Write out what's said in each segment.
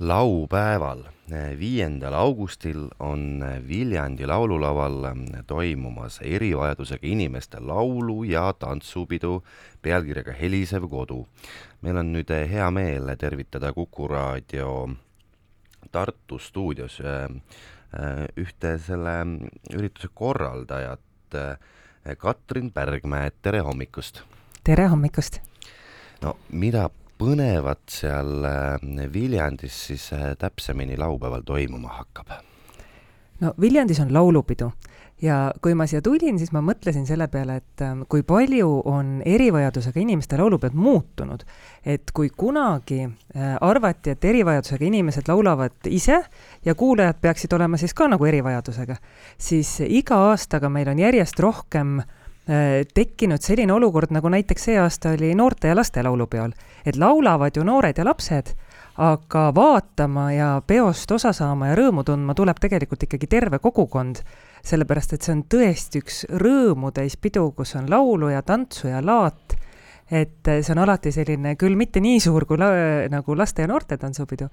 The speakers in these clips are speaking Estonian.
laupäeval, viiendal augustil on Viljandi laululaval toimumas erivajadusega inimeste laulu- ja tantsupidu pealkirjaga Helisev kodu. meil on nüüd hea meel tervitada Kuku raadio Tartu stuudios ühte selle ürituse korraldajat, Katrin Pärgmäe, tere hommikust! tere hommikust! no mida põnevat seal äh, Viljandis siis äh, täpsemini laupäeval toimuma hakkab? no Viljandis on laulupidu ja kui ma siia tulin, siis ma mõtlesin selle peale, et ähm, kui palju on erivajadusega inimeste laulupeod muutunud. et kui kunagi äh, arvati, et erivajadusega inimesed laulavad ise ja kuulajad peaksid olema siis ka nagu erivajadusega, siis iga aastaga meil on järjest rohkem äh, tekkinud selline olukord, nagu näiteks see aasta oli noorte ja laste laulupeol. et laulavad ju noored ja lapsed, aga vaatama ja peost osa saama ja rõõmu tundma tuleb tegelikult ikkagi terve kogukond, sellepärast et see on tõesti üks rõõmutäis pidu, kus on laulu ja tantsu ja laat, et see on alati selline küll mitte nii suur kui la, nagu laste ja noorte tantsupidu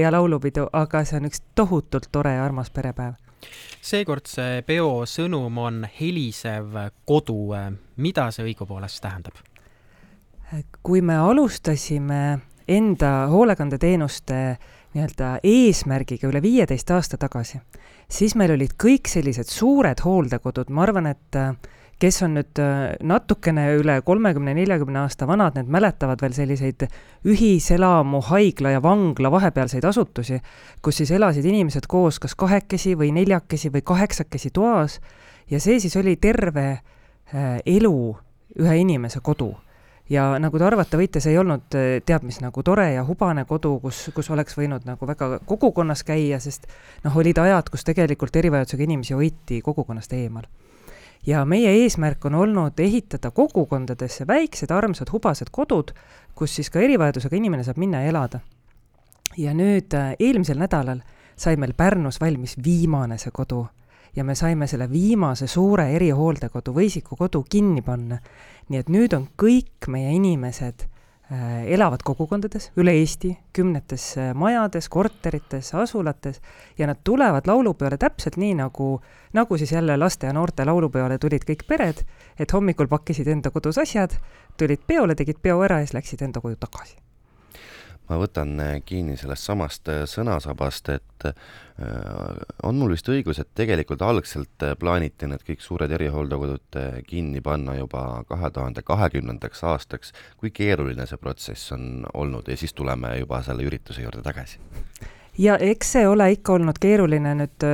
ja laulupidu, aga see on üks tohutult tore ja armas perepäev seekordse peo sõnum on helisev kodu. mida see õigupoolest tähendab? kui me alustasime enda hoolekandeteenuste nii-öelda eesmärgiga üle viieteist aasta tagasi, siis meil olid kõik sellised suured hooldekodud, ma arvan, et kes on nüüd äh, natukene üle kolmekümne, neljakümne aasta vanad, need mäletavad veel selliseid ühiselamu, haigla ja vangla vahepealseid asutusi, kus siis elasid inimesed koos kas kahekesi või neljakesi või kaheksakesi toas ja see siis oli terve äh, elu ühe inimese kodu. Ja nagu te arvata võite, see ei olnud äh, teab mis nagu tore ja hubane kodu, kus, kus oleks võinud nagu väga kogukonnas käia, sest noh, olid ajad, kus tegelikult erivajadusega inimesi hoiti kogukonnast eemal ja meie eesmärk on olnud ehitada kogukondadesse väiksed armsad hubased kodud, kus siis ka erivajadusega inimene saab minna ja elada. ja nüüd äh, eelmisel nädalal sai meil Pärnus valmis viimane see kodu ja me saime selle viimase suure erihooldekodu, Võisiku kodu kinni panna. nii et nüüd on kõik meie inimesed elavad kogukondades üle Eesti, kümnetes äh, majades, korterites, asulates ja nad tulevad laulupeole täpselt nii, nagu, nagu siis jälle laste ja noorte laulupeole tulid kõik pered, et hommikul pakkisid enda kodus asjad, tulid peole, tegid peo ära ja siis läksid enda koju tagasi ma võtan äh, kinni sellest samast äh, sõnasabast, et äh, on mul vist õigus, et tegelikult algselt plaaniti need kõik suured erihooldekodud kinni panna juba kahe tuhande kahekümnendaks aastaks. kui keeruline see protsess on olnud ja siis tuleme juba selle ürituse juurde tagasi? Ja eks see ole ikka olnud keeruline nüüd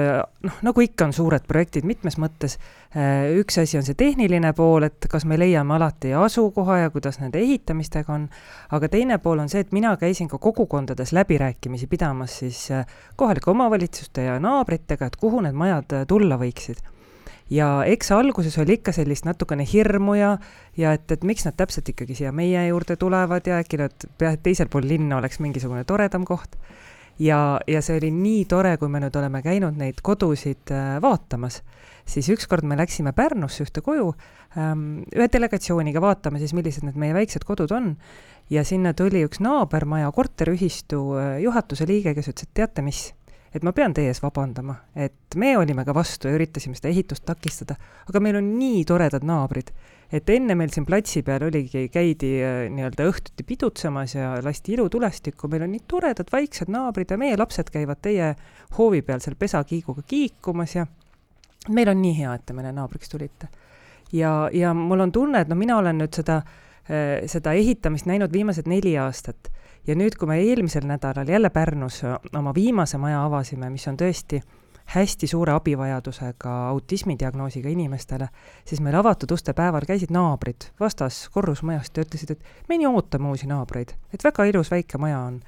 noh, nagu ikka on suured projektid mitmes mõttes. üks asi on see tehniline pool, et kas me leiame alati asukoha ja kuidas nende ehitamistega on, aga teine pool on see, et mina käisin ka kogukondades läbirääkimisi pidamas siis kohalike omavalitsuste ja naabritega, et kuhu need majad tulla võiksid. Ja eks alguses oli ikka sellist natukene hirmu ja, ja et, et miks nad täpselt ikkagi siia meie juurde tulevad ja äkki nad teisel pool linna oleks mingisugune toredam koht ja, ja see oli nii tore, kui me nüüd oleme käinud neid kodusid äh, vaatamas, siis ükskord me läksime Pärnusse ühte koju ähm, ühe delegatsiooniga vaatama siis, millised need meie väiksed kodud on. Ja sinna tuli üks naabermaja korteriühistu äh, juhatuse liige, kes ütles, et teate mis, et ma pean teie ees vabandama, et me olime ka vastu ja üritasime seda ehitust takistada, aga meil on nii toredad naabrid et enne meil siin platsi peal oligi, käidi äh, nii-öelda õhtuti pidutsemas ja lasti ilutulestikku, meil on nii toredad vaiksed naabrid ja meie lapsed käivad teie hoovi peal seal pesakiiguga kiikumas ja meil on nii hea, et te meile naabriks tulite. ja, ja mul on tunne, et no mina olen nüüd seda, äh, seda ehitamist näinud viimased neli aastat ja nüüd, kui me eelmisel nädalal jälle Pärnus oma viimase maja avasime, mis on tõesti hästi suure abivajadusega autismidiagnoosiga inimestele, siis meil avatud uste päeval käisid naabrid vastas korrusmajast ja ütlesid, et me nii ootame uusi naabreid, et väga ilus väike maja on.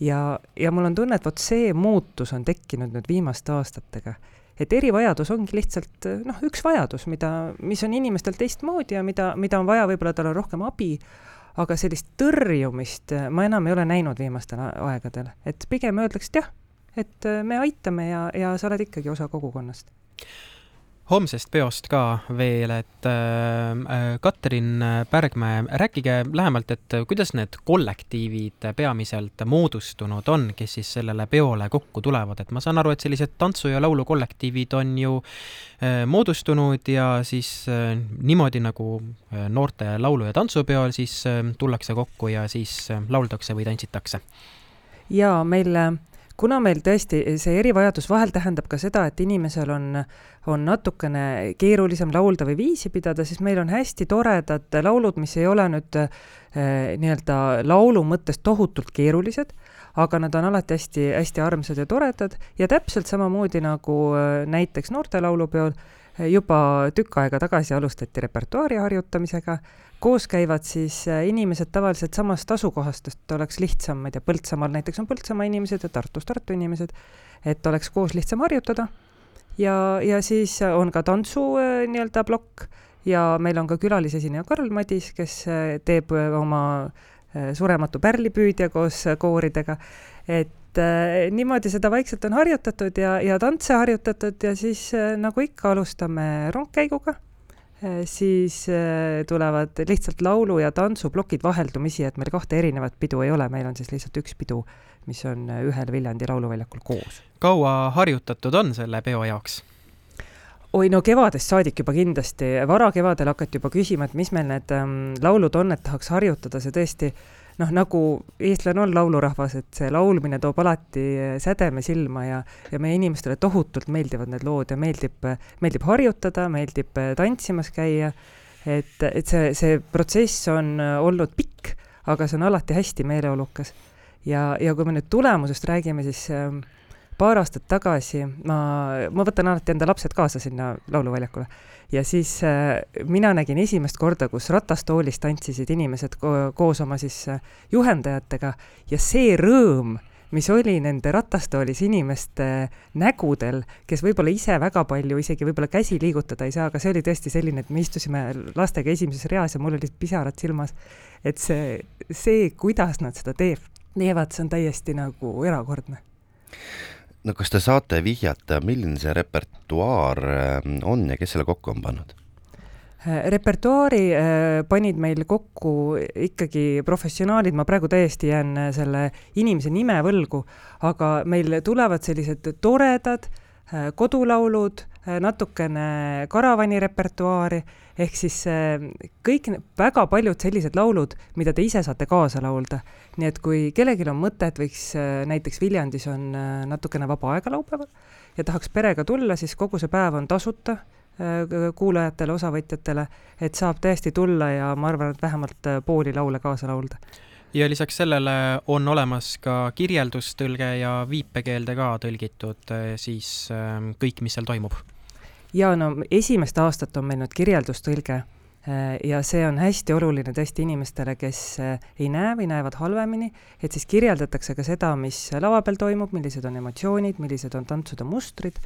ja, ja mul on tunne, et vot see muutus on tekkinud nüüd viimaste aastatega. et erivajadus ongi lihtsalt noh, üks vajadus, mida, mis on inimestel teistmoodi ja mida, mida on vaja, võib-olla tal on rohkem abi, aga sellist tõrjumist ma enam ei ole näinud viimastel aegadel, et pigem öeldakse, et jah et äh, me aitame ja, ja sa oled ikkagi osa kogukonnast. Homsest peost ka veel, et äh, Katrin Pärgmäe, rääkige lähemalt, et kuidas need kollektiivid peamiselt moodustunud on, kes siis sellele peole kokku tulevad, et ma saan aru, et sellised tantsu- ja laulukollektiivid on ju äh, moodustunud ja siis äh, niimoodi nagu äh, noorte laulu- ja tantsupeol siis äh, tullakse kokku ja siis äh, lauldakse või tantsitakse. jaa, meil kuna meil tõesti see erivajadus vahel tähendab ka seda, et inimesel on, on natukene keerulisem laulda või viisi pidada, siis meil on hästi toredad laulud, mis ei ole nüüd äh, nii-öelda laulu mõttes tohutult keerulised, aga nad on alati hästi-hästi armsad ja toredad. Ja täpselt samamoodi nagu äh, näiteks noortelaulupeol juba tükk aega tagasi alustati repertuaari harjutamisega koos käivad siis äh, inimesed tavaliselt samast asukohast, et oleks lihtsam, ma ei tea, Põltsamaal näiteks on Põltsamaa inimesed ja Tartus Tartu inimesed, et oleks koos lihtsam harjutada. ja, ja siis on ka tantsu äh, nii-öelda plokk ja meil on ka külalisesineja Karl Madis, kes äh, teeb oma Surematu pärlipüüdja koos kooridega, et äh, niimoodi seda vaikselt on harjutatud ja, ja tantse harjutatud ja siis nagu ikka, alustame rongkäiguga siis tulevad lihtsalt laulu- ja tantsuplokid vaheldumisi, et meil kahte erinevat pidu ei ole, meil on siis lihtsalt üks pidu, mis on ühel Viljandi lauluväljakul koos. kaua harjutatud on selle peo jaoks? oi no kevadest saadik juba kindlasti, varakevadel hakati juba küsima, et mis meil need ähm, laulud on, et tahaks harjutada, see tõesti noh, nagu eestlane on laulurahvas, et see laulmine toob alati sädeme silma ja, ja meie inimestele tohutult meeldivad need lood ja meeldib, meeldib harjutada, meeldib tantsimas käia. et, et see, see protsess on olnud pikk, aga see on alati hästi meeleolukas. ja, ja kui me nüüd tulemusest räägime, siis äh, paar aastat tagasi ma, ma võtan alati enda lapsed kaasa sinna lauluväljakule ja siis äh, mina nägin esimest korda, kus ratastoolis tantsisid inimesed ko koos oma siis äh, juhendajatega ja see rõõm, mis oli nende ratastoolis inimeste nägudel, kes võib-olla ise väga palju isegi võib-olla käsi liigutada ei saa, aga see oli tõesti selline, et me istusime lastega esimeses reas ja mul olid pisarad silmas. et see, see, kuidas nad seda teeb, teevad, see on täiesti nagu erakordne no kas te saate vihjata, milline see repertuaar äh, on ja kes selle kokku on pannud? Äh, repertuaari äh, panid meil kokku ikkagi professionaalid, ma praegu täiesti jään selle inimese nime võlgu, aga meil tulevad sellised toredad kodulaulud, natukene karavani repertuaari, ehk siis kõik, väga paljud sellised laulud, mida te ise saate kaasa laulda. Nii et kui kellelgi on mõte, et võiks äh, näiteks Viljandis on äh, natukene vaba aega laupäeval ja tahaks perega tulla, siis kogu see päev on tasuta äh, kuulajatele, osavõtjatele, et saab täiesti tulla ja ma arvan, et vähemalt pooli laule kaasa laulda ja lisaks sellele on olemas ka kirjeldustõlge ja viipekeelde ka tõlgitud siis ähm, kõik, mis seal toimub? jaa, no esimest aastat on meil nüüd kirjeldustõlge Äh, ja see on hästi oluline tõesti inimestele, kes äh, ei näe või näevad halvemini, et siis kirjeldatakse ka seda, mis lava peal toimub, millised on emotsioonid, millised on tantsude mustrid.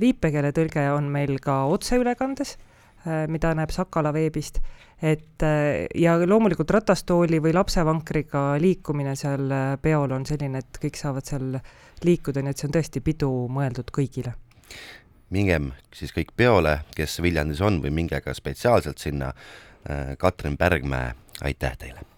Viipekeeletõlge on meil ka otseülekandes, mida näeb Sakala veebist, et ja loomulikult ratastooli või lapsevankriga liikumine seal peol on selline, et kõik saavad seal liikuda, nii et see on tõesti pidu mõeldud kõigile mingem siis kõik peole, kes Viljandis on või minge ka spetsiaalselt sinna. Katrin Pärgmäe, aitäh teile!